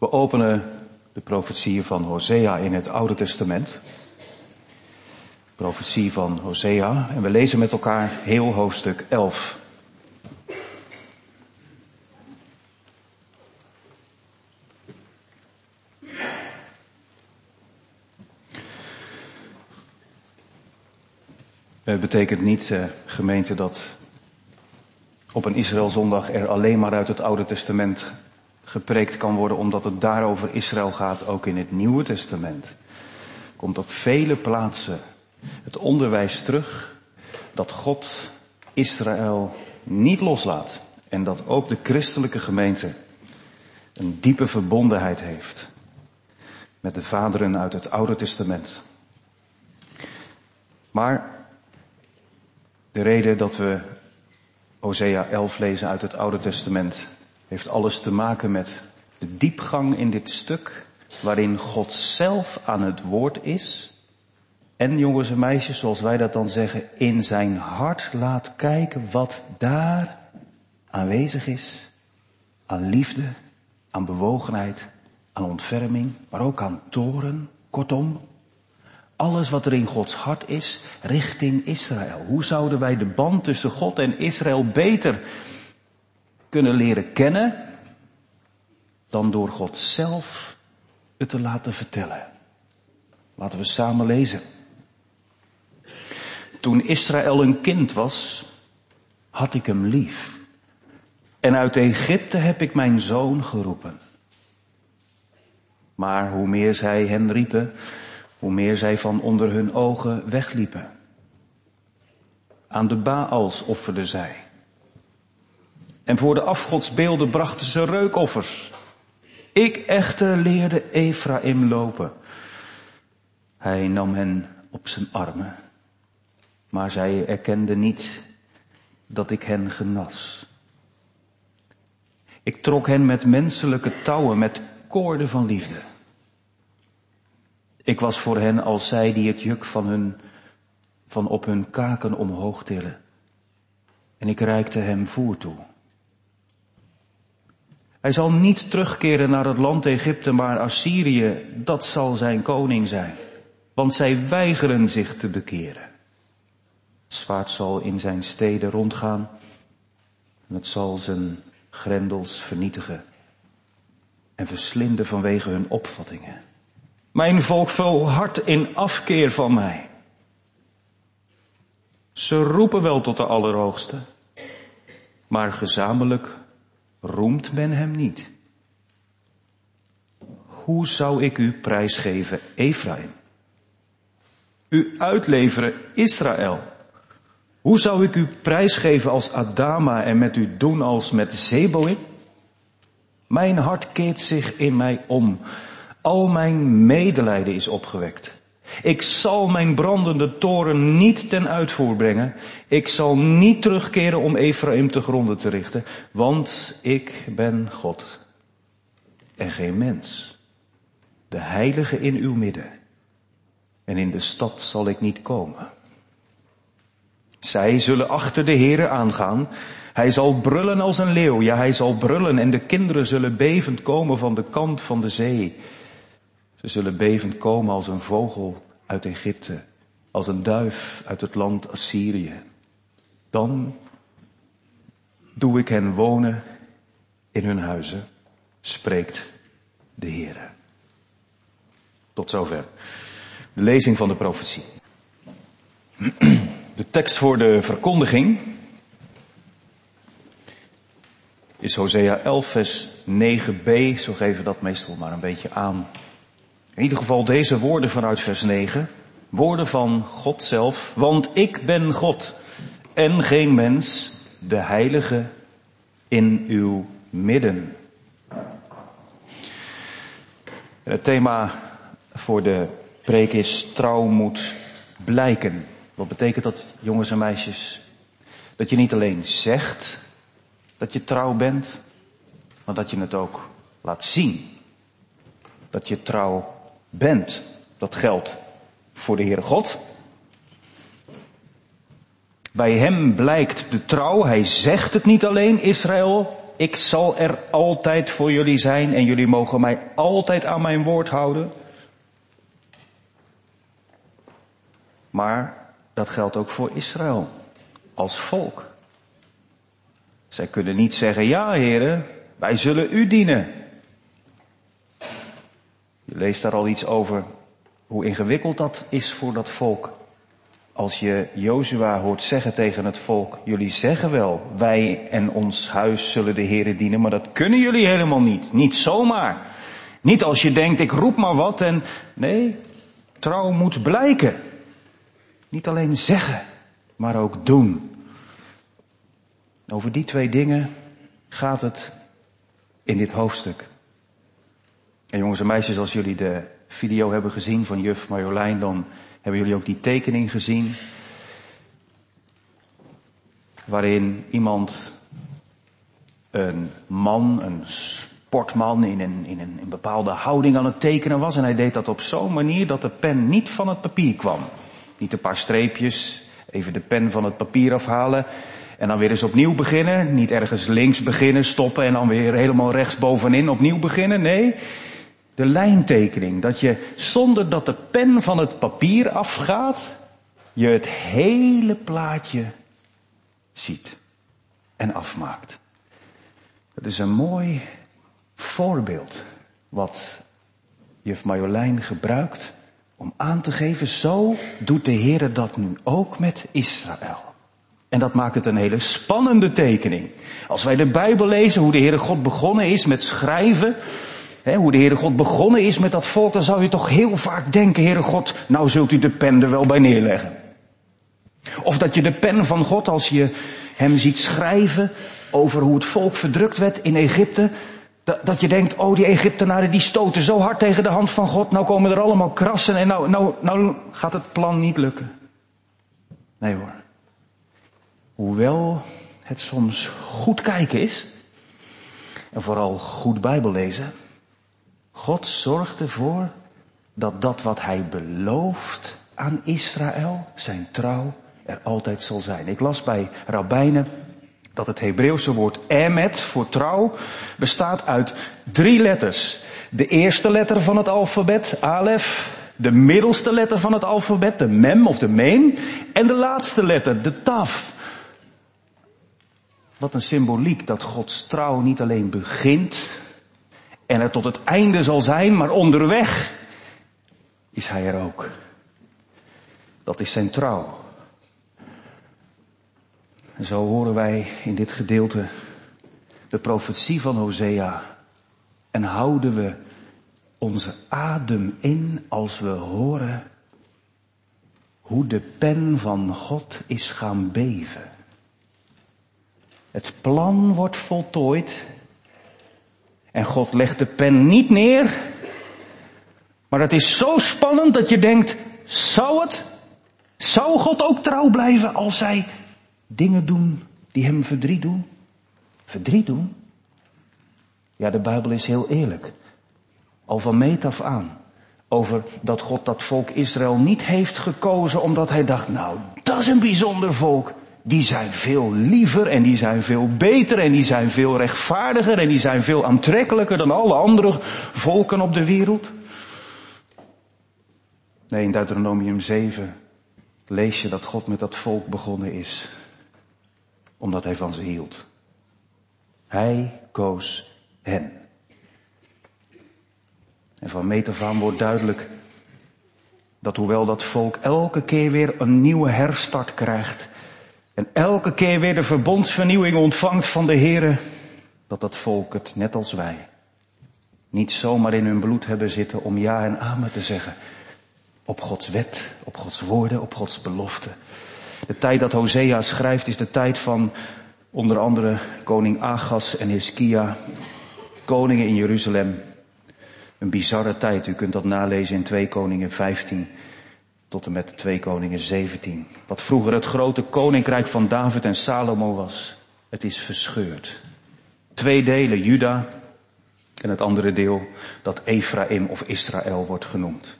We openen de profetieën van Hosea in het Oude Testament. Profetie van Hosea. En we lezen met elkaar heel hoofdstuk 11. Het betekent niet, eh, gemeente, dat op een Israëlzondag er alleen maar uit het Oude Testament gepreekt kan worden omdat het daarover Israël gaat, ook in het Nieuwe Testament. Komt op vele plaatsen het onderwijs terug dat God Israël niet loslaat en dat ook de christelijke gemeente een diepe verbondenheid heeft met de vaderen uit het Oude Testament. Maar de reden dat we Hosea 11 lezen uit het Oude Testament heeft alles te maken met de diepgang in dit stuk waarin God zelf aan het woord is en jongens en meisjes, zoals wij dat dan zeggen, in zijn hart laat kijken wat daar aanwezig is aan liefde, aan bewogenheid, aan ontferming, maar ook aan toren, kortom, alles wat er in Gods hart is richting Israël. Hoe zouden wij de band tussen God en Israël beter kunnen leren kennen dan door God zelf het te laten vertellen? Laten we samen lezen. Toen Israël een kind was, had ik hem lief. En uit Egypte heb ik mijn zoon geroepen. Maar hoe meer zij hen riepen, hoe meer zij van onder hun ogen wegliepen. Aan de Baals offerden zij. En voor de afgodsbeelden brachten ze reukoffers. Ik echter leerde Ephraim lopen. Hij nam hen op zijn armen. Maar zij erkenden niet dat ik hen genas. Ik trok hen met menselijke touwen, met koorden van liefde. Ik was voor hen als zij die het juk van, hun, van op hun kaken omhoog tillen. En ik reikte hem voer toe. Hij zal niet terugkeren naar het land Egypte, maar Assyrië, dat zal zijn koning zijn. Want zij weigeren zich te bekeren. Het zwaard zal in zijn steden rondgaan en het zal zijn grendels vernietigen en verslinden vanwege hun opvattingen. Mijn volk volhardt in afkeer van mij. Ze roepen wel tot de Allerhoogste, maar gezamenlijk roemt men hem niet. Hoe zou ik u prijsgeven, Ephraim? U uitleveren, Israël. Hoe zou ik u prijsgeven als Adama en met u doen als met Zeboïm? Mijn hart keert zich in mij om. Al mijn medelijden is opgewekt. Ik zal mijn brandende toren niet ten uitvoer brengen. Ik zal niet terugkeren om Ephraim te gronden te richten, want ik ben God en geen mens. De heilige in uw midden. En in de stad zal ik niet komen. Zij zullen achter de Here aangaan. Hij zal brullen als een leeuw. Ja, hij zal brullen en de kinderen zullen bevend komen van de kant van de zee. Ze zullen bevend komen als een vogel uit Egypte, als een duif uit het land Assyrië. Dan doe ik hen wonen in hun huizen, spreekt de Heere. Tot zover. De lezing van de profetie. De tekst voor de verkondiging is Hosea 11 vers 9b. Zo geven we dat meestal maar een beetje aan. In ieder geval deze woorden vanuit vers 9. Woorden van God zelf. Want ik ben God en geen mens, de heilige in uw midden. Het thema voor de preek is trouw moet blijken. Wat betekent dat, jongens en meisjes? Dat je niet alleen zegt dat je trouw bent, maar dat je het ook laat zien. Dat je trouw bent. Dat geldt voor de Heere God. Bij hem blijkt de trouw. Hij zegt het niet alleen, Israël, Ik zal er altijd voor jullie zijn en jullie mogen mij altijd aan mijn woord houden. Maar dat geldt ook voor Israël als volk. Zij kunnen niet zeggen, ja heren, wij zullen u dienen. Je leest daar al iets over hoe ingewikkeld dat is voor dat volk. Als je Jozua hoort zeggen tegen het volk, jullie zeggen wel, wij en ons huis zullen de heren dienen, maar dat kunnen jullie helemaal niet. Niet zomaar. Niet als je denkt, ik roep maar wat en, nee, trouw moet blijken. Niet alleen zeggen, maar ook doen. Over die twee dingen gaat het in dit hoofdstuk. En jongens en meisjes, als jullie de video hebben gezien van juf Marjolein, dan hebben jullie ook die tekening gezien. Waarin iemand, een man, een sportman in een, in, een, bepaalde houding aan het tekenen was. En hij deed dat op zo'n manier dat de pen niet van het papier kwam. Niet een paar streepjes, even de pen van het papier afhalen. En dan weer eens opnieuw beginnen. Niet ergens links beginnen, stoppen en dan weer helemaal rechts bovenin opnieuw beginnen. Nee, de lijntekening. Dat je zonder dat de pen van het papier afgaat, je het hele plaatje ziet en afmaakt. Het is een mooi voorbeeld wat juf Marjolein gebruikt om aan te geven, zo doet de Heer dat nu ook met Israël. En dat maakt het een hele spannende tekening. Als wij de Bijbel lezen, hoe de Heere God begonnen is met schrijven, hoe de Heere God begonnen is met dat volk, dan zou je toch heel vaak denken, Heere God, nou zult u de pen er wel bij neerleggen. Of dat je de pen van God, als je hem ziet schrijven over hoe het volk verdrukt werd in Egypte, dat, dat je denkt, oh die Egyptenaren die stoten zo hard tegen de hand van God, nou komen er allemaal krassen en nou, nou, nou gaat het plan niet lukken. Nee hoor. Hoewel het soms goed kijken is, en vooral goed Bijbel lezen, God zorgt ervoor dat dat wat hij belooft aan Israël, zijn trouw, er altijd zal zijn. Ik las bij rabbijnen dat het Hebreeuwse woord emet voor trouw bestaat uit drie letters. De eerste letter van het alfabet, alef, de middelste letter van het alfabet, de mem of de mem, en de laatste letter, de taf. Wat een symboliek dat Gods trouw niet alleen begint en er tot het einde zal zijn, maar onderweg is Hij er ook. Dat is zijn trouw. Zo horen wij in dit gedeelte de profetie van Hosea en houden we onze adem in als we horen hoe de pen van God is gaan beven. Het plan wordt voltooid en God legt de pen niet neer, maar het is zo spannend dat je denkt, zou het, zou God ook trouw blijven als zij dingen doen die hem verdriet doen? Verdriet doen? Ja, de Bijbel is heel eerlijk. Al van meet af aan. Over dat God dat volk Israël niet heeft gekozen omdat hij dacht, nou, dat is een bijzonder volk. Die zijn veel liever en die zijn veel beter en die zijn veel rechtvaardiger en die zijn veel aantrekkelijker dan alle andere volken op de wereld. Nee, in Deuteronomium 7 lees je dat God met dat volk begonnen is omdat hij van ze hield. Hij koos hen. En van meet af aan wordt duidelijk dat hoewel dat volk elke keer weer een nieuwe herstart krijgt en elke keer weer de verbondsvernieuwing ontvangt van de Here, dat dat volk het, net als wij, niet zomaar in hun bloed hebben zitten om ja en amen te zeggen op Gods wet, op Gods woorden, op Gods belofte. De tijd dat Hosea schrijft is de tijd van onder andere koning Agas en Hiskia, koningen in Jeruzalem. Een bizarre tijd, u kunt dat nalezen in 2 Koningen 15 tot en met 2 Koningen 17. Wat vroeger het grote koninkrijk van David en Salomo was, het is verscheurd. Twee delen, Juda en het andere deel dat Ephraim of Israël wordt genoemd.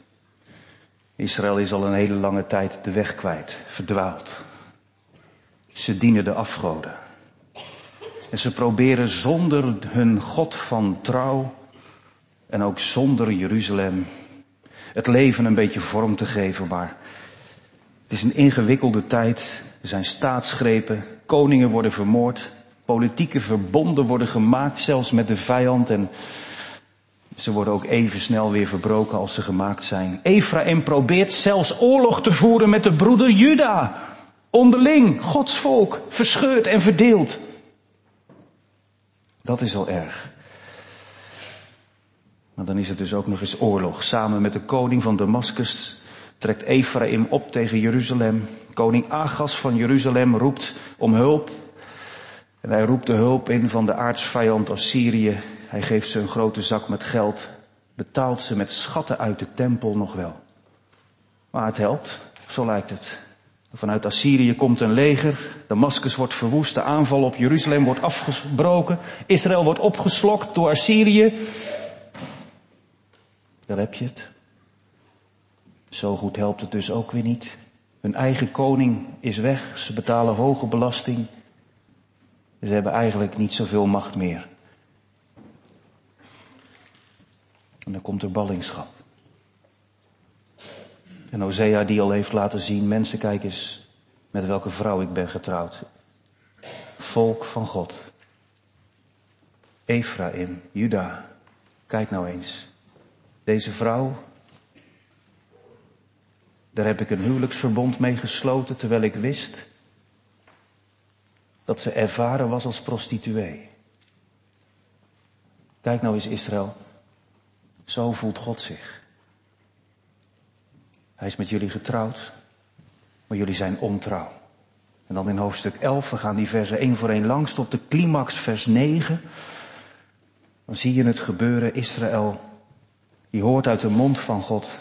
Israël is al een hele lange tijd de weg kwijt, verdwaald. Ze dienen de afgoden. En ze proberen zonder hun God van trouw en ook zonder Jeruzalem het leven een beetje vorm te geven, maar het is een ingewikkelde tijd. Er zijn staatsgrepen, koningen worden vermoord, politieke verbonden worden gemaakt, zelfs met de vijand en ze worden ook even snel weer verbroken als ze gemaakt zijn. Ephraim probeert zelfs oorlog te voeren met de broeder Juda. Onderling, Gods volk, verscheurd en verdeeld. Dat is al erg. Dan is het dus ook nog eens oorlog. Samen met de koning van Damascus trekt Ephraim op tegen Jeruzalem. Koning Agas van Jeruzalem roept om hulp. En hij roept de hulp in van de aardsvijand Assyrië. Hij geeft ze een grote zak met geld. Betaalt ze met schatten uit de tempel nog wel. Maar het helpt, zo lijkt het. Vanuit Assyrië komt een leger. Damascus wordt verwoest. De aanval op Jeruzalem wordt afgebroken. Israël wordt opgeslokt door Assyrië. Daar heb je het. Zo goed helpt het dus ook weer niet. Hun eigen koning is weg. Ze betalen hoge belasting. Ze hebben eigenlijk niet zoveel macht meer. En dan komt er ballingschap. En Hosea die al heeft laten zien, mensen kijk eens met welke vrouw ik ben getrouwd. Volk van God. Ephraim, Juda. Kijk nou eens. Deze vrouw, daar heb ik een huwelijksverbond mee gesloten terwijl ik wist dat ze ervaren was als prostituee. Kijk nou eens Israël, zo voelt God zich. Hij is met jullie getrouwd, maar jullie zijn ontrouw. En dan in hoofdstuk 11, we gaan die versen één voor één langs tot de climax vers 9. Dan zie je het gebeuren, Israël, die hoort uit de mond van God.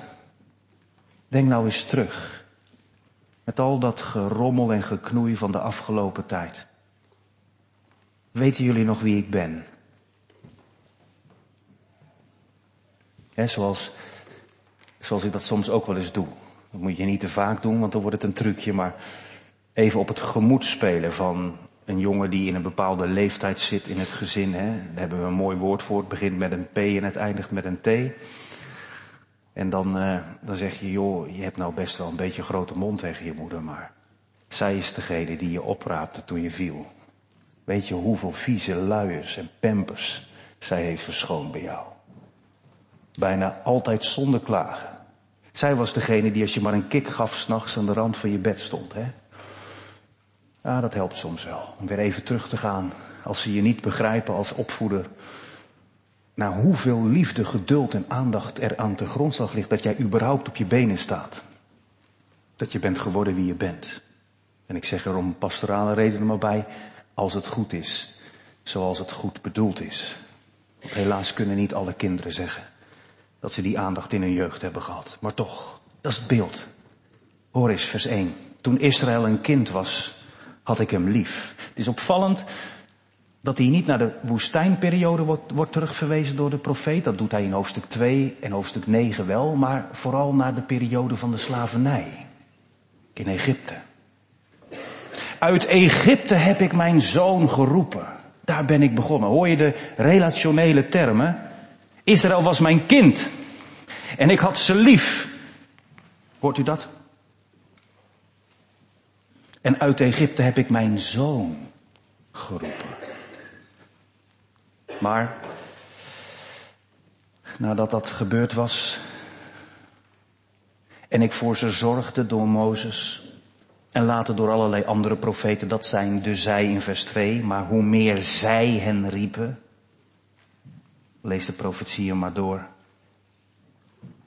Denk nou eens terug. Met al dat gerommel en geknoei van de afgelopen tijd. Weten jullie nog wie ik ben? He, zoals, zoals ik dat soms ook wel eens doe. Dat moet je niet te vaak doen, want dan wordt het een trucje, maar even op het gemoed spelen van een jongen die in een bepaalde leeftijd zit in het gezin. Hè. Daar hebben we een mooi woord voor. Het begint met een P en het eindigt met een T. En dan, uh, dan zeg je, joh, je hebt nou best wel een beetje grote mond tegen je moeder, maar zij is degene die je opraapte toen je viel. Weet je hoeveel vieze luiers en pampers zij heeft verschoond bij jou? Bijna altijd zonder klagen. Zij was degene die als je maar een kik gaf s'nachts aan de rand van je bed stond, hè? Ja, dat helpt soms wel. Om weer even terug te gaan als ze je niet begrijpen als opvoeder. Naar hoeveel liefde, geduld en aandacht er aan te grondslag ligt dat jij überhaupt op je benen staat. Dat je bent geworden wie je bent. En ik zeg er om pastorale redenen maar bij, als het goed is, zoals het goed bedoeld is. Want helaas kunnen niet alle kinderen zeggen dat ze die aandacht in hun jeugd hebben gehad. Maar toch, dat is het beeld. Hoor eens, vers 1. Toen Israël een kind was, had ik hem lief. Het is opvallend dat hij niet naar de woestijnperiode wordt, wordt terugverwezen door de profeet. Dat doet hij in hoofdstuk 2 en hoofdstuk 9 wel, maar vooral naar de periode van de slavernij. In Egypte. Uit Egypte heb ik mijn zoon geroepen. Daar ben ik begonnen. Hoor je de relationele termen? Israël was mijn kind. En ik had ze lief. Hoort u dat? En uit Egypte heb ik mijn zoon geroepen. Maar nadat dat gebeurd was en ik voor ze zorgde door Mozes en later door allerlei andere profeten, dat zijn de zij in vers 2, maar hoe meer zij hen riepen, lees de profetieën maar door,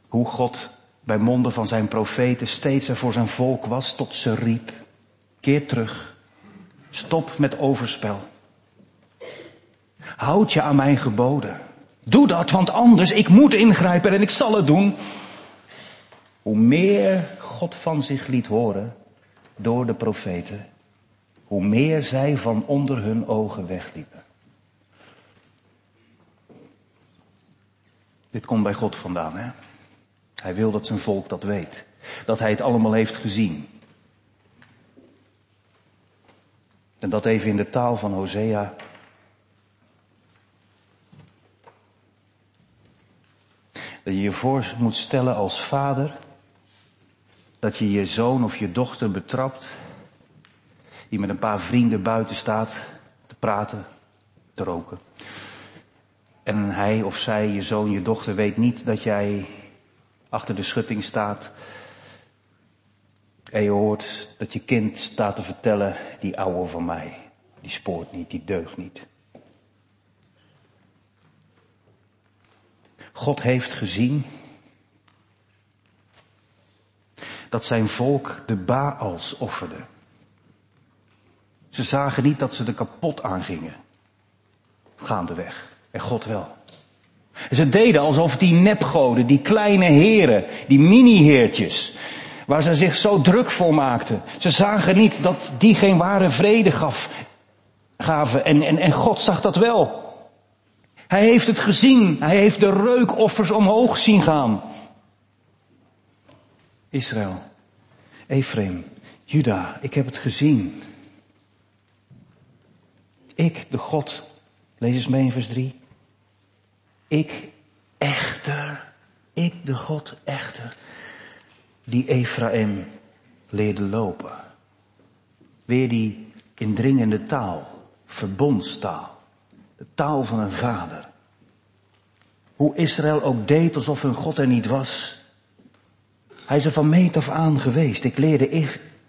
hoe God bij monden van zijn profeten steeds er voor zijn volk was tot ze riep, keer terug, stop met overspel. Houd je aan mijn geboden. Doe dat, want anders, ik moet ingrijpen en ik zal het doen. Hoe meer God van zich liet horen door de profeten, hoe meer zij van onder hun ogen wegliepen. Dit komt bij God vandaan, hè? Hij wil dat zijn volk dat weet. Dat hij het allemaal heeft gezien. En dat even in de taal van Hosea. Dat je je voor moet stellen als vader, dat je je zoon of je dochter betrapt, die met een paar vrienden buiten staat te praten, te roken. En hij of zij, je zoon, je dochter weet niet dat jij achter de schutting staat en je hoort dat je kind staat te vertellen, die ouwe van mij, die spoort niet, die deugt niet. God heeft gezien dat zijn volk de Baals offerde. Ze zagen niet dat ze er kapot aan gingen. Gaandeweg. En God wel. Ze deden alsof die nepgoden, die kleine heren, die mini-heertjes, waar ze zich zo druk voor maakten. Ze zagen niet dat die geen ware vrede gaf, gaven. En, en, en God zag dat wel. Hij heeft het gezien. Hij heeft de reukoffers omhoog zien gaan. Israël, Ephraim, Juda, ik heb het gezien. Ik, de God, lees eens mee in vers 3. Ik echter, ik de God echter, die Ephraim leerde lopen. Weer die indringende taal, verbondstaal, de taal van een vader. Hoe Israël ook deed alsof hun God er niet was. Hij is er van meet af aan geweest. Ik leerde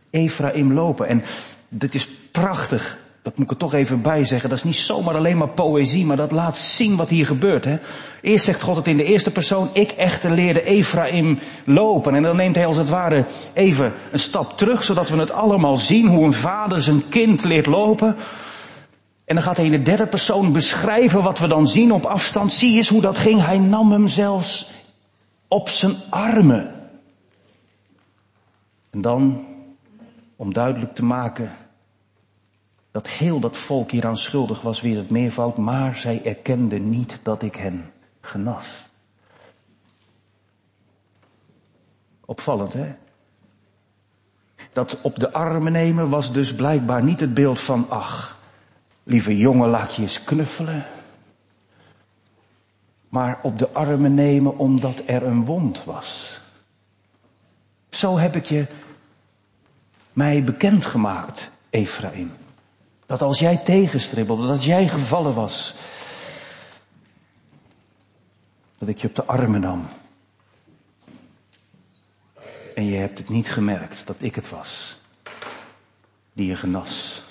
Ephraim lopen en dit is prachtig dat moet ik er toch even bij zeggen. Dat is niet zomaar alleen maar poëzie, maar dat laat zien wat hier gebeurt. Hè? Eerst zegt God het in de eerste persoon. Ik echter leerde Ephraim lopen. En dan neemt hij als het ware even een stap terug, zodat we het allemaal zien. Hoe een vader zijn kind leert lopen. En dan gaat hij in de derde persoon beschrijven wat we dan zien op afstand. Zie eens hoe dat ging. Hij nam hem zelfs op zijn armen. En dan, om duidelijk te maken dat heel dat volk hieraan schuldig was, weer het meervoud, maar zij erkenden niet dat ik hen genas. Opvallend, hè? Dat op de armen nemen was dus blijkbaar niet het beeld van, ach, lieve jongen, laat knuffelen. Maar op de armen nemen omdat er een wond was. Zo heb ik je mij bekendgemaakt, Ephraim. Dat als jij tegenstribbelde, dat jij gevallen was, dat ik je op de armen nam. En je hebt het niet gemerkt dat ik het was die je genas.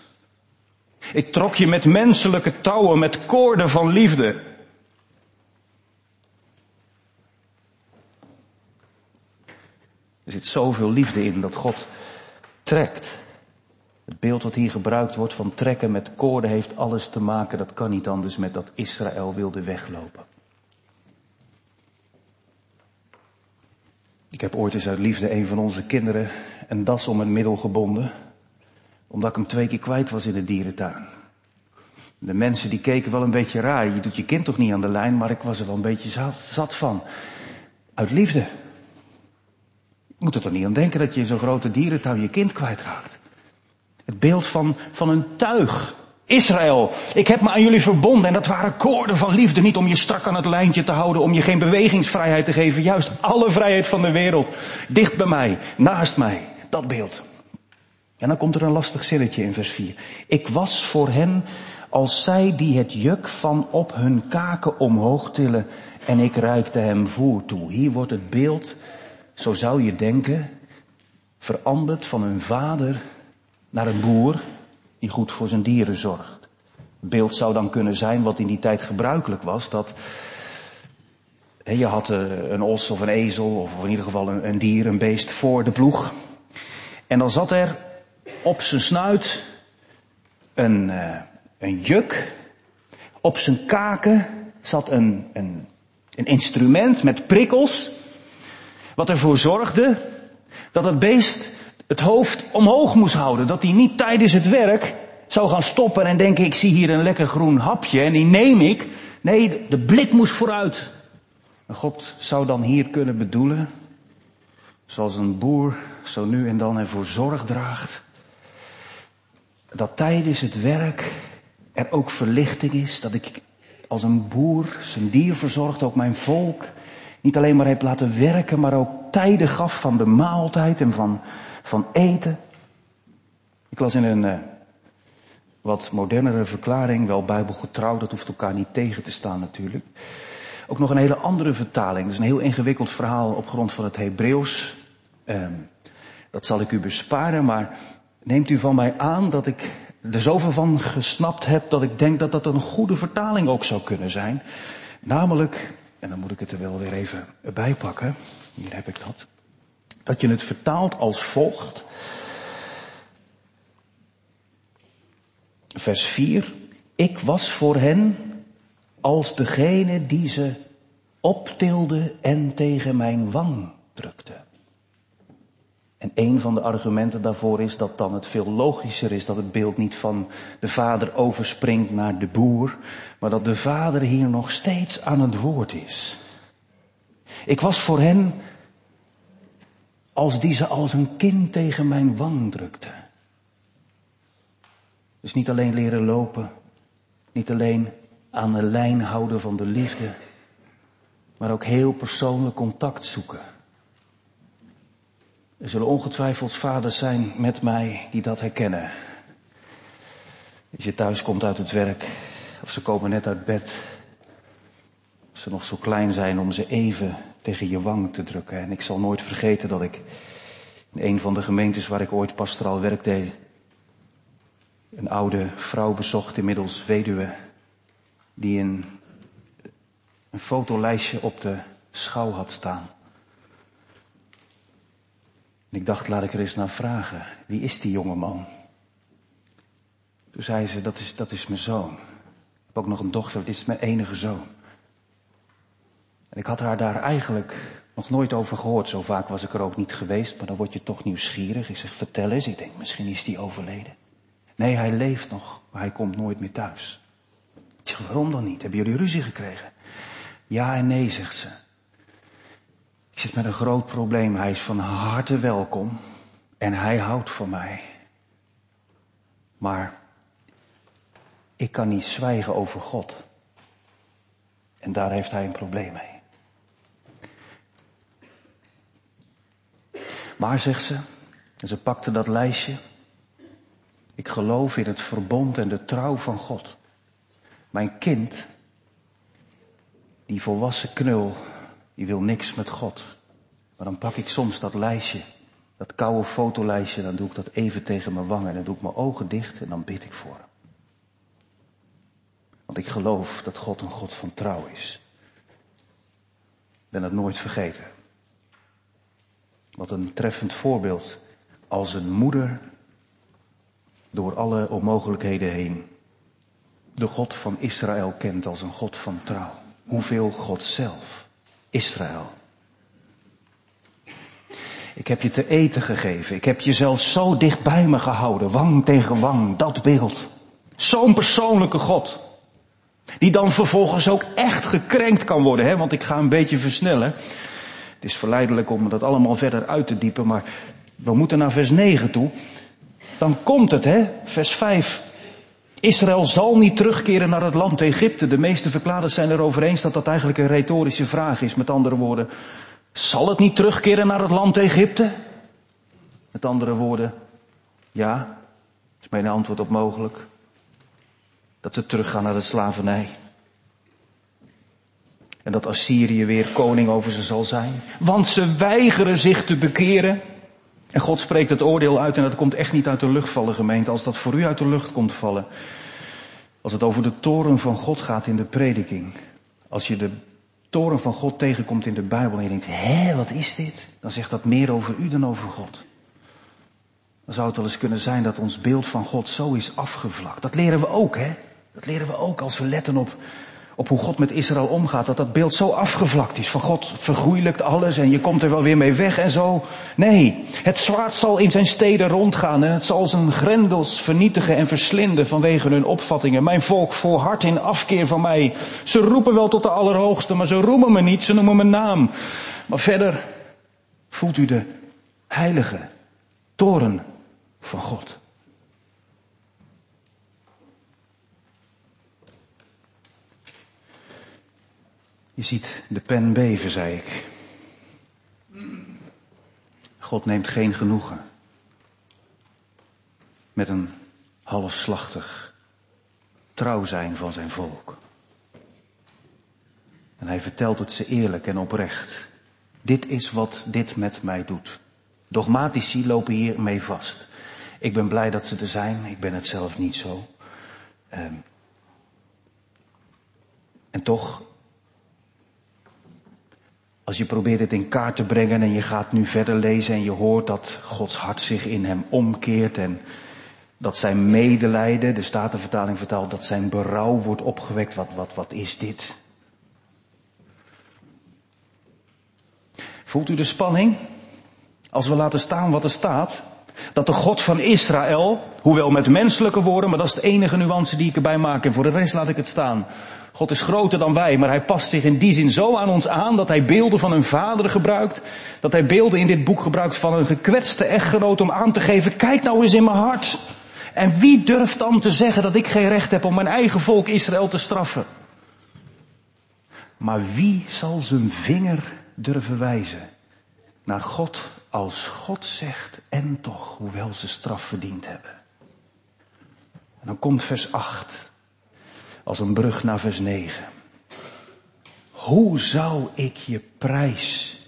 Ik trok je met menselijke touwen, met koorden van liefde. Er zit zoveel liefde in dat God trekt. Het beeld wat hier gebruikt wordt van trekken met koorden heeft alles te maken, dat kan niet anders met dat Israël wilde weglopen. Ik heb ooit eens uit liefde een van onze kinderen een das om een middel gebonden, omdat ik hem twee keer kwijt was in de dierentuin. De mensen die keken wel een beetje raar, je doet je kind toch niet aan de lijn, maar ik was er wel een beetje zat, zat van. Uit liefde. Je moet er toch niet aan denken dat je in zo'n grote dierentuin je kind kwijtraakt. Het beeld van, van een tuig. Israël, ik heb me aan jullie verbonden en dat waren koorden van liefde. Niet om je strak aan het lijntje te houden, om je geen bewegingsvrijheid te geven. Juist alle vrijheid van de wereld. Dicht bij mij, naast mij. Dat beeld. En dan komt er een lastig zinnetje in vers 4. Ik was voor hen als zij die het juk van op hun kaken omhoog tillen en ik reikte hem voer toe. Hier wordt het beeld, zo zou je denken, veranderd van een vader naar een boer die goed voor zijn dieren zorgt. Beeld zou dan kunnen zijn wat in die tijd gebruikelijk was, dat je had eh, een os of een ezel of in ieder geval een, een dier, een beest voor de ploeg. En dan zat er op zijn snuit een, uh, een juk. Op zijn kaken zat een, een, een instrument met prikkels. Wat ervoor zorgde dat het beest het hoofd omhoog moest houden. Dat hij niet tijdens het werk zou gaan stoppen en denken, ik zie hier een lekker groen hapje en die neem ik. Nee, de blik moest vooruit. En God zou dan hier kunnen bedoelen, zoals een boer zo nu en dan ervoor zorg draagt, dat tijdens het werk er ook verlichting is, dat ik als een boer zijn dier verzorgt, ook mijn volk, Niet alleen maar heeft laten werken, maar ook tijden gaf van de maaltijd en van, van eten. Ik las in een uh, wat modernere verklaring, wel bijbelgetrouw, dat hoeft elkaar niet tegen te staan natuurlijk. Ook nog een hele andere vertaling. Dat is een heel ingewikkeld verhaal op grond van het Hebreeuws. Um, dat zal ik u besparen, maar neemt u van mij aan dat ik er zoveel van gesnapt heb dat ik denk dat dat een goede vertaling ook zou kunnen zijn. Namelijk, en dan moet ik het er wel weer even bij pakken. Hier heb ik dat. Dat je het vertaalt als volgt. Vers 4. Ik was voor hen als degene die ze optilde en tegen mijn wang drukte. En een van de argumenten daarvoor is dat dan het veel logischer is dat het beeld niet van de vader overspringt naar de boer, maar dat de vader hier nog steeds aan het woord is. Ik was voor hen als die ze als een kind tegen mijn wang drukte. Dus niet alleen leren lopen, niet alleen aan de lijn houden van de liefde, maar ook heel persoonlijk contact zoeken. Er zullen ongetwijfeld vaders zijn met mij die dat herkennen. Als je thuis komt uit het werk, of ze komen net uit bed, of ze nog zo klein zijn om ze even tegen je wang te drukken. En ik zal nooit vergeten dat ik in een van de gemeentes waar ik ooit pastoraal werk een oude vrouw bezocht, inmiddels weduwe, die een, een fotolijstje op de schouw had staan. En ik dacht, laat ik er eens naar vragen. Wie is die jonge man? Toen zei ze, dat is, dat is mijn zoon. Ik heb ook nog een dochter, dit is mijn enige zoon. En ik had haar daar eigenlijk nog nooit over gehoord. Zo vaak was ik er ook niet geweest, maar dan word je toch nieuwsgierig. Ik zeg, vertel eens. Ik denk, misschien is die overleden. Nee, hij leeft nog, maar hij komt nooit meer thuis. Ik zeg, waarom dan niet? Hebben jullie ruzie gekregen? Ja en nee, zegt ze. Ik zit met een groot probleem. Hij is van harte welkom en hij houdt van mij. Maar ik kan niet zwijgen over God. En daar heeft hij een probleem mee. Maar, zegt ze, en ze pakte dat lijstje. Ik geloof in het verbond en de trouw van God. Mijn kind, die volwassen knul, die wil niks met God. Maar dan pak ik soms dat lijstje, dat koude fotolijstje, dan doe ik dat even tegen mijn wangen en dan doe ik mijn ogen dicht en dan bid ik voor hem. Want ik geloof dat God een God van trouw is. Ik ben het nooit vergeten. Wat een treffend voorbeeld als een moeder door alle onmogelijkheden heen de God van Israël kent als een God van trouw. Hoeveel God zelf, Israël. Ik heb je te eten gegeven. Ik heb je zelfs zo dicht bij me gehouden, wang tegen wang, dat beeld. Zo'n persoonlijke God. Die dan vervolgens ook echt gekrenkt kan worden, hè? want ik ga een beetje versnellen. Het is verleidelijk om dat allemaal verder uit te diepen, maar we moeten naar vers 9 toe. Dan komt het, hè, vers 5. Israël zal niet terugkeren naar het land Egypte. De meeste verklaarders zijn erover eens dat dat eigenlijk een retorische vraag is. Met andere woorden, zal het niet terugkeren naar het land Egypte? Met andere woorden, ja, is mijn antwoord op mogelijk. Dat ze teruggaan naar de slavernij. En dat Assyrië weer koning over ze zal zijn. Want ze weigeren zich te bekeren. En God spreekt het oordeel uit en dat komt echt niet uit de lucht vallen gemeente. Als dat voor u uit de lucht komt vallen. Als het over de toren van God gaat in de prediking. Als je de toren van God tegenkomt in de Bijbel en je denkt, hé, wat is dit? Dan zegt dat meer over u dan over God. Dan zou het wel eens kunnen zijn dat ons beeld van God zo is afgevlakt. Dat leren we ook, hè? Dat leren we ook als we letten op op hoe God met Israël omgaat, dat dat beeld zo afgevlakt is. Van God vergoeilijkt alles en je komt er wel weer mee weg en zo. Nee, het zwaard zal in zijn steden rondgaan en het zal zijn grendels vernietigen en verslinden vanwege hun opvattingen. Mijn volk volhardt in afkeer van mij. Ze roepen wel tot de Allerhoogste, maar ze roemen me niet, ze noemen mijn naam. Maar verder voelt u de heilige toren van God. Je ziet de pen beven, zei ik. God neemt geen genoegen met een halfslachtig trouw zijn van zijn volk. En hij vertelt het ze eerlijk en oprecht. Dit is wat dit met mij doet. Dogmatici lopen hier mee vast. Ik ben blij dat ze er zijn, ik ben het zelf niet zo. Um, en toch, als je probeert het in kaart te brengen en je gaat nu verder lezen en je hoort dat Gods hart zich in hem omkeert en dat zijn medelijden, de Statenvertaling vertaalt, dat zijn berouw wordt opgewekt. Wat, wat, wat is dit? Voelt u de spanning? Als we laten staan wat er staat, dat de God van Israël, hoewel met menselijke woorden, maar dat is de enige nuance die ik erbij maak en voor de rest laat ik het staan. God is groter dan wij, maar hij past zich in die zin zo aan ons aan dat hij beelden van een vader gebruikt, dat hij beelden in dit boek gebruikt van een gekwetste echtgenoot om aan te geven, kijk nou eens in mijn hart. En wie durft dan te zeggen dat ik geen recht heb om mijn eigen volk Israël te straffen? Maar wie zal zijn vinger durven wijzen naar God als God zegt en toch, hoewel ze straf verdiend hebben? En dan komt vers 8 als een brug naar vers 9. Hoe zou ik je prijs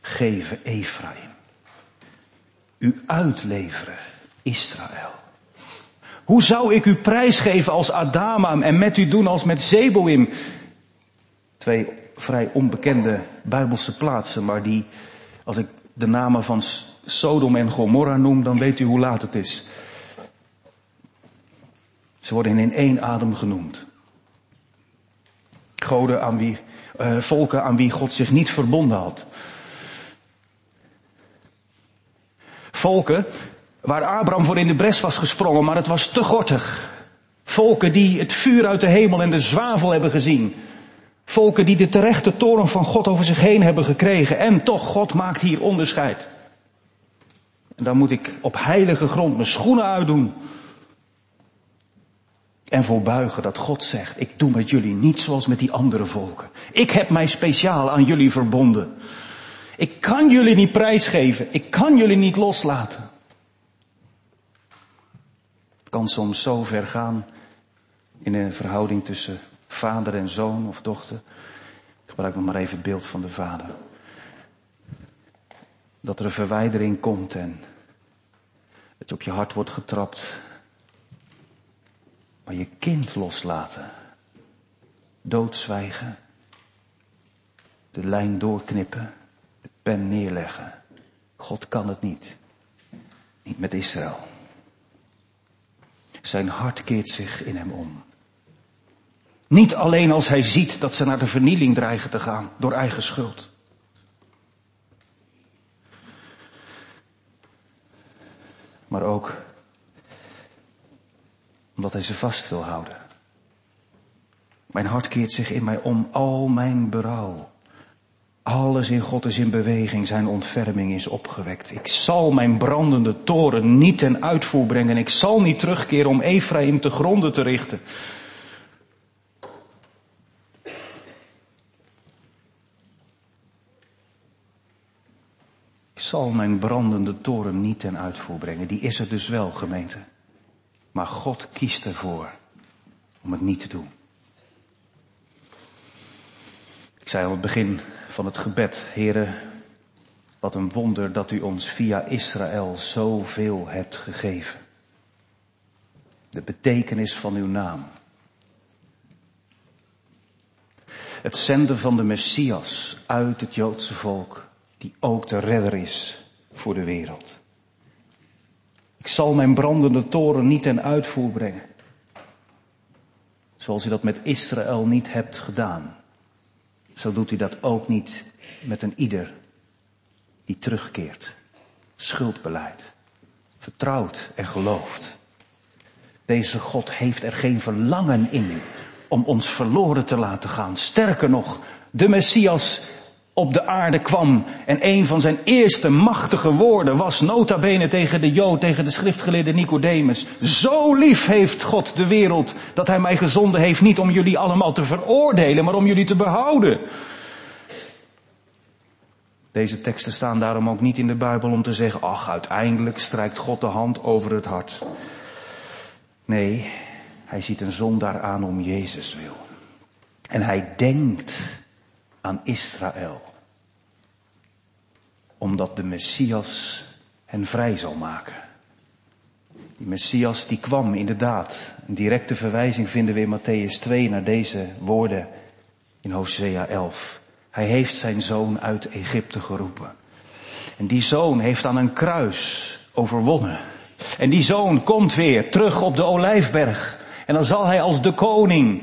geven, Ephraim? U uitleveren, Israël. Hoe zou ik u prijsgeven als Adama en met u doen als met Zeboim? Twee vrij onbekende Bijbelse plaatsen, maar die, als ik de namen van Sodom en Gomorra noem, dan weet u hoe laat het is. Ze worden in één adem genoemd. Goden aan wie, uh, volken aan wie God zich niet verbonden had. Volken waar Abraham voor in de bres was gesprongen, maar het was te gortig. Volken die het vuur uit de hemel en de zwavel hebben gezien. Volken die de terechte toren van God over zich heen hebben gekregen. En toch, God maakt hier onderscheid. En dan moet ik op heilige grond mijn schoenen uitdoen. En voorbuigen dat God zegt, ik doe met jullie niet zoals met die andere volken. Ik heb mij speciaal aan jullie verbonden. Ik kan jullie niet prijsgeven. Ik kan jullie niet loslaten. Het kan soms zo ver gaan in een verhouding tussen vader en zoon of dochter. Ik gebruik nog maar even het beeld van de vader. Dat er een verwijdering komt en je op je hart wordt getrapt je kind loslaten. Doodzwijgen. De lijn doorknippen. De pen neerleggen. God kan het niet. Niet met Israël. Zijn hart keert zich in hem om. Niet alleen als hij ziet dat ze naar de vernieling dreigen te gaan door eigen schuld. Maar ook omdat hij ze vast wil houden. Mijn hart keert zich in mij om, al mijn berouw. Alles in God is in beweging, zijn ontferming is opgewekt. Ik zal mijn brandende toren niet ten uitvoer brengen. Ik zal niet terugkeren om Ephraim te gronden te richten. Ik zal mijn brandende toren niet ten uitvoer brengen. Die is er dus wel, gemeente. Maar God kiest ervoor om het niet te doen. Ik zei aan het begin van het gebed, heren, wat een wonder dat u ons via Israël zoveel hebt gegeven. De betekenis van uw naam. Het zenden van de Messias uit het Joodse volk, die ook de redder is voor de wereld. Ik zal mijn brandende toren niet ten uitvoer brengen. Zoals u dat met Israël niet hebt gedaan. Zo doet u dat ook niet met een ieder die terugkeert. Schuldbeleid. Vertrouwt en gelooft. Deze God heeft er geen verlangen in om ons verloren te laten gaan. Sterker nog, de Messias op de aarde kwam. En een van zijn eerste machtige woorden was nota bene tegen de Jood, tegen de schriftgeleerde Nicodemus. Zo lief heeft God de wereld dat hij mij gezonden heeft niet om jullie allemaal te veroordelen, maar om jullie te behouden. Deze teksten staan daarom ook niet in de Bijbel om te zeggen, ach, uiteindelijk strijkt God de hand over het hart. Nee, hij ziet een zondaar aan om Jezus wil. En hij denkt aan Israël. Omdat de Messias hen vrij zal maken. Die Messias die kwam inderdaad. Een directe verwijzing vinden we in Matthäus 2 naar deze woorden in Hosea 11. Hij heeft zijn zoon uit Egypte geroepen. En die zoon heeft aan een kruis overwonnen. En die zoon komt weer terug op de olijfberg. En dan zal hij als de koning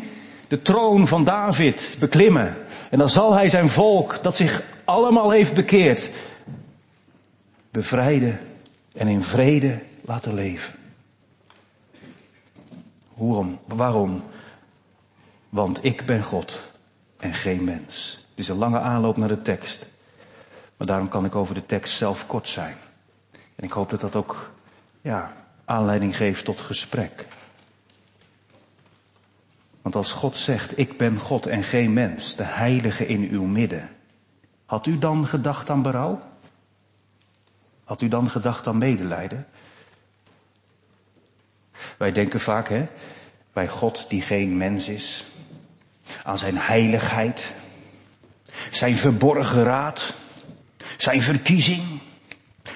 de troon van David beklimmen. En dan zal hij zijn volk, dat zich allemaal heeft bekeerd, bevrijden en in vrede laten leven. Waarom? Waarom? Want ik ben God en geen mens. Het is een lange aanloop naar de tekst. Maar daarom kan ik over de tekst zelf kort zijn. En ik hoop dat dat ook, ja, aanleiding geeft tot gesprek. Want als God zegt, ik ben God en geen mens, de heilige in uw midden, had u dan gedacht aan berouw? Had u dan gedacht aan medelijden? Wij denken vaak, hè, bij God die geen mens is, aan zijn heiligheid, zijn verborgen raad, zijn verkiezing,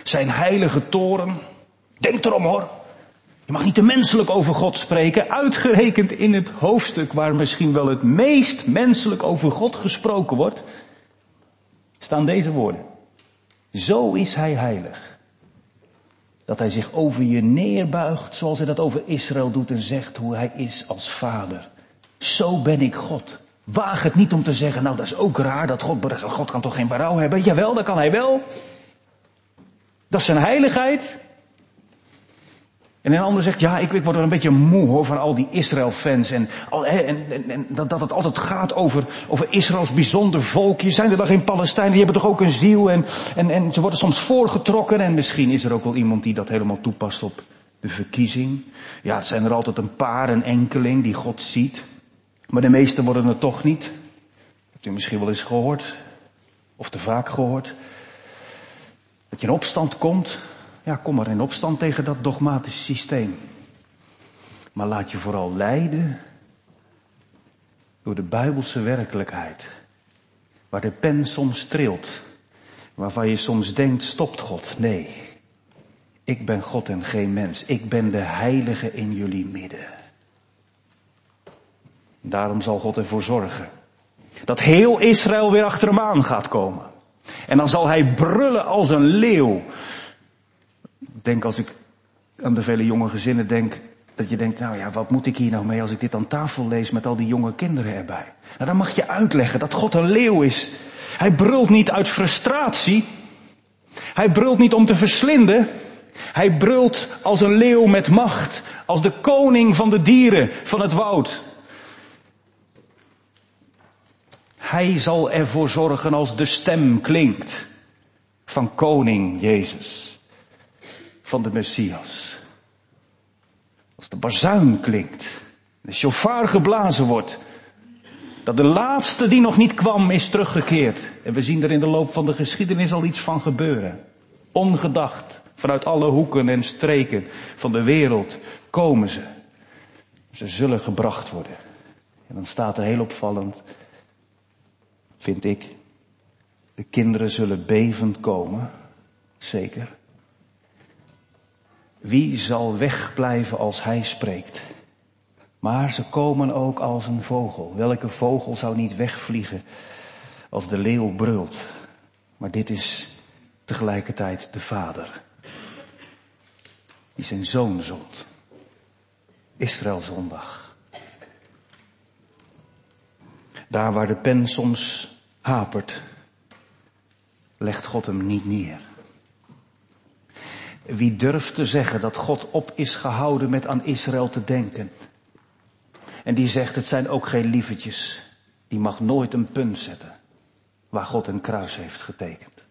zijn heilige toren. Denk erom hoor. Je mag niet te menselijk over God spreken, uitgerekend in het hoofdstuk waar misschien wel het meest menselijk over God gesproken wordt, staan deze woorden. Zo is hij heilig. Dat hij zich over je neerbuigt zoals hij dat over Israël doet en zegt hoe hij is als vader. Zo ben ik God. Waag het niet om te zeggen, nou dat is ook raar, dat God, God kan toch geen berouw hebben? Jawel, dat kan hij wel. Dat is zijn heiligheid. En een ander zegt, ja, ik, ik word er een beetje moe hoor van al die Israël-fans. En, en, en, dat, dat het altijd gaat over, over Israëls bijzonder volkje. Zijn er dan geen Palestijnen? Die hebben toch ook een ziel? En, en, en ze worden soms voorgetrokken. En misschien is er ook wel iemand die dat helemaal toepast op de verkiezing. Ja, het zijn er altijd een paar, een enkeling die God ziet. Maar de meesten worden het toch niet. Hebt u misschien wel eens gehoord? Of te vaak gehoord? Dat je in opstand komt ja, kom maar in opstand tegen dat dogmatische systeem. Maar laat je vooral leiden door de Bijbelse werkelijkheid. Waar de pen soms trilt. Waarvan je soms denkt, stopt God. Nee. Ik ben God en geen mens. Ik ben de heilige in jullie midden. Daarom zal God ervoor zorgen. Dat heel Israël weer achter hem aan gaat komen. En dan zal hij brullen als een leeuw denk als ik aan de vele jonge gezinnen denk, dat je denkt, nou ja, wat moet ik hier nou mee als ik dit aan tafel lees met al die jonge kinderen erbij? Nou, dan mag je uitleggen dat God een leeuw is. Hij brult niet uit frustratie. Hij brult niet om te verslinden. Hij brult als een leeuw met macht, als de koning van de dieren van het woud. Hij zal ervoor zorgen als de stem klinkt van koning Jezus van de Messias. Als de bazuin klinkt, de shofar geblazen wordt, dat de laatste die nog niet kwam is teruggekeerd. En we zien er in de loop van de geschiedenis al iets van gebeuren. Ongedacht, vanuit alle hoeken en streken van de wereld komen ze. Ze zullen gebracht worden. En dan staat er heel opvallend, vind ik, de kinderen zullen bevend komen, zeker. Wie zal wegblijven als hij spreekt? Maar ze komen ook als een vogel. Welke vogel zou niet wegvliegen als de leeuw brult? Maar dit is tegelijkertijd de vader. Die zijn zoon zond. Israël zondag. Daar waar de pen soms hapert, legt God hem niet neer. Wie durft te zeggen dat God op is gehouden met aan Israël te denken? En die zegt, het zijn ook geen lievertjes. Die mag nooit een punt zetten. waar God een kruis heeft getekend.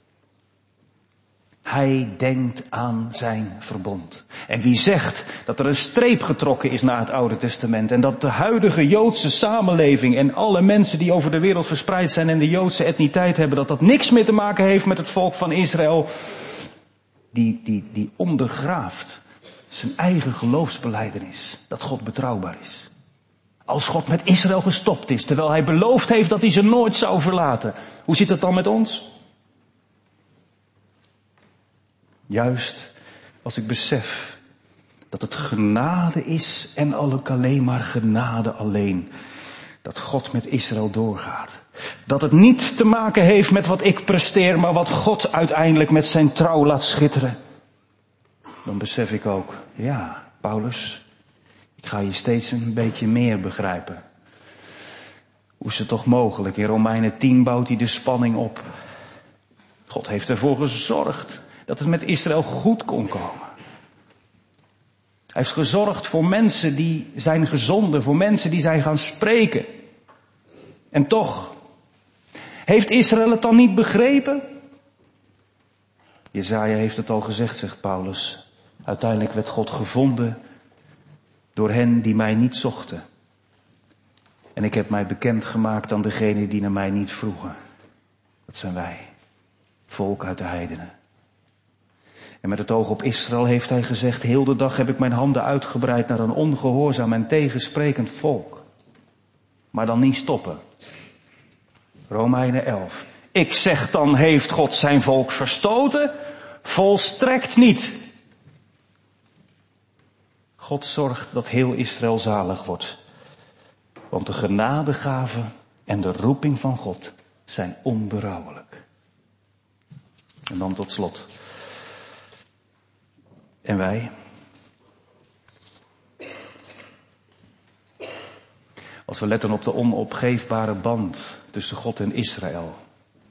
Hij denkt aan zijn verbond. En wie zegt dat er een streep getrokken is naar het Oude Testament en dat de huidige Joodse samenleving en alle mensen die over de wereld verspreid zijn en de Joodse etniteit hebben, dat dat niks meer te maken heeft met het volk van Israël, die, die, die ondergraaft zijn eigen geloofsbeleidenis, dat God betrouwbaar is. Als God met Israël gestopt is, terwijl hij beloofd heeft dat hij ze nooit zou verlaten. Hoe zit het dan met ons? Juist als ik besef dat het genade is en alleen maar genade alleen. Dat God met Israël doorgaat. Dat het niet te maken heeft met wat ik presteer, maar wat God uiteindelijk met zijn trouw laat schitteren. Dan besef ik ook, ja, Paulus, ik ga je steeds een beetje meer begrijpen. Hoe is het toch mogelijk? In Romeinen 10 bouwt hij de spanning op. God heeft ervoor gezorgd dat het met Israël goed kon komen. Hij heeft gezorgd voor mensen die zijn gezonden, voor mensen die zijn gaan spreken. En toch, heeft Israël het dan niet begrepen? Jezaja heeft het al gezegd, zegt Paulus. Uiteindelijk werd God gevonden door hen die mij niet zochten. En ik heb mij bekend gemaakt aan degenen die naar mij niet vroegen. Dat zijn wij, volk uit de heidenen. En met het oog op Israël heeft hij gezegd, heel de dag heb ik mijn handen uitgebreid naar een ongehoorzaam en tegensprekend volk. Maar dan niet stoppen. Romeinen 11. Ik zeg dan, heeft God zijn volk verstoten? Volstrekt niet. God zorgt dat heel Israël zalig wordt. Want de genadegave en de roeping van God zijn onberouwelijk. En dan tot slot. En wij? We letten op de onopgeefbare band tussen God en Israël,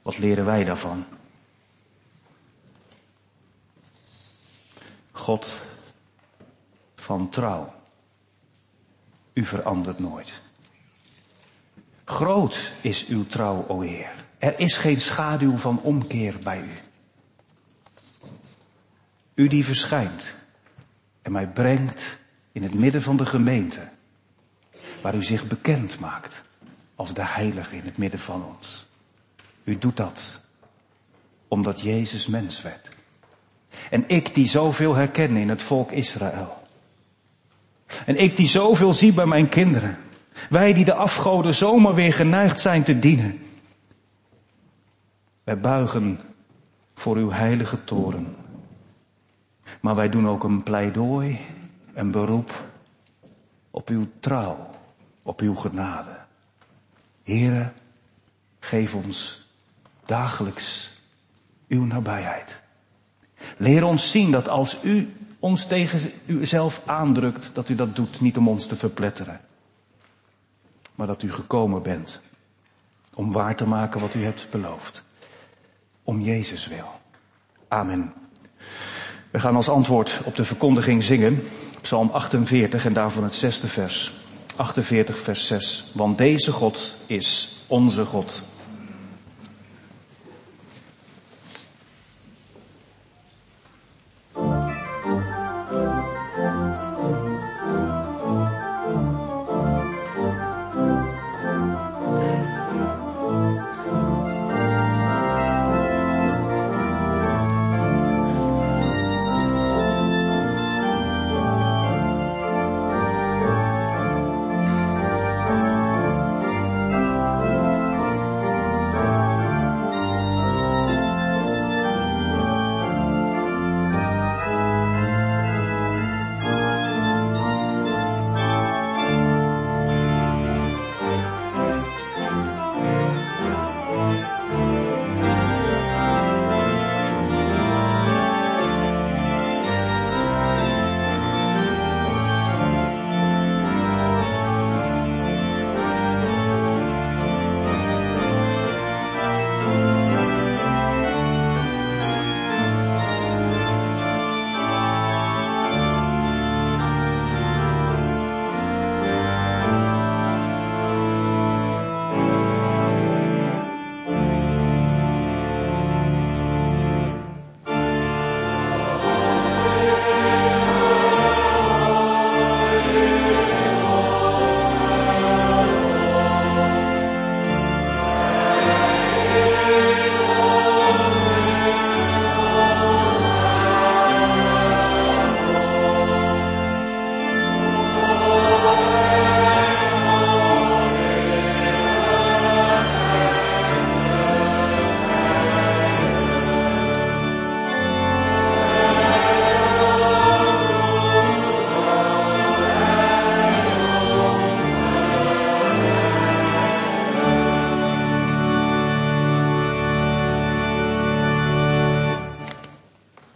wat leren wij daarvan? God van trouw. U verandert nooit. Groot is uw trouw, o Heer. Er is geen schaduw van omkeer bij u. U die verschijnt en mij brengt in het midden van de gemeente, waar u zich bekend maakt als de heilige in het midden van ons. U doet dat omdat Jezus mens werd. En ik die zoveel herken in het volk Israël. En ik die zoveel zie bij mijn kinderen. Wij die de afgoden zomaar weer geneigd zijn te dienen. Wij buigen voor uw heilige toren maar wij doen ook een pleidooi, een beroep op uw trouw, op uw genade. Heren, geef ons dagelijks uw nabijheid. Leer ons zien dat als u ons tegen uzelf aandrukt, dat u dat doet niet om ons te verpletteren, maar dat u gekomen bent om waar te maken wat u hebt beloofd. Om Jezus wil. Amen. We gaan als antwoord op de verkondiging zingen, Psalm 48 en daarvan het zesde vers. 48 vers 6. Want deze God is onze God.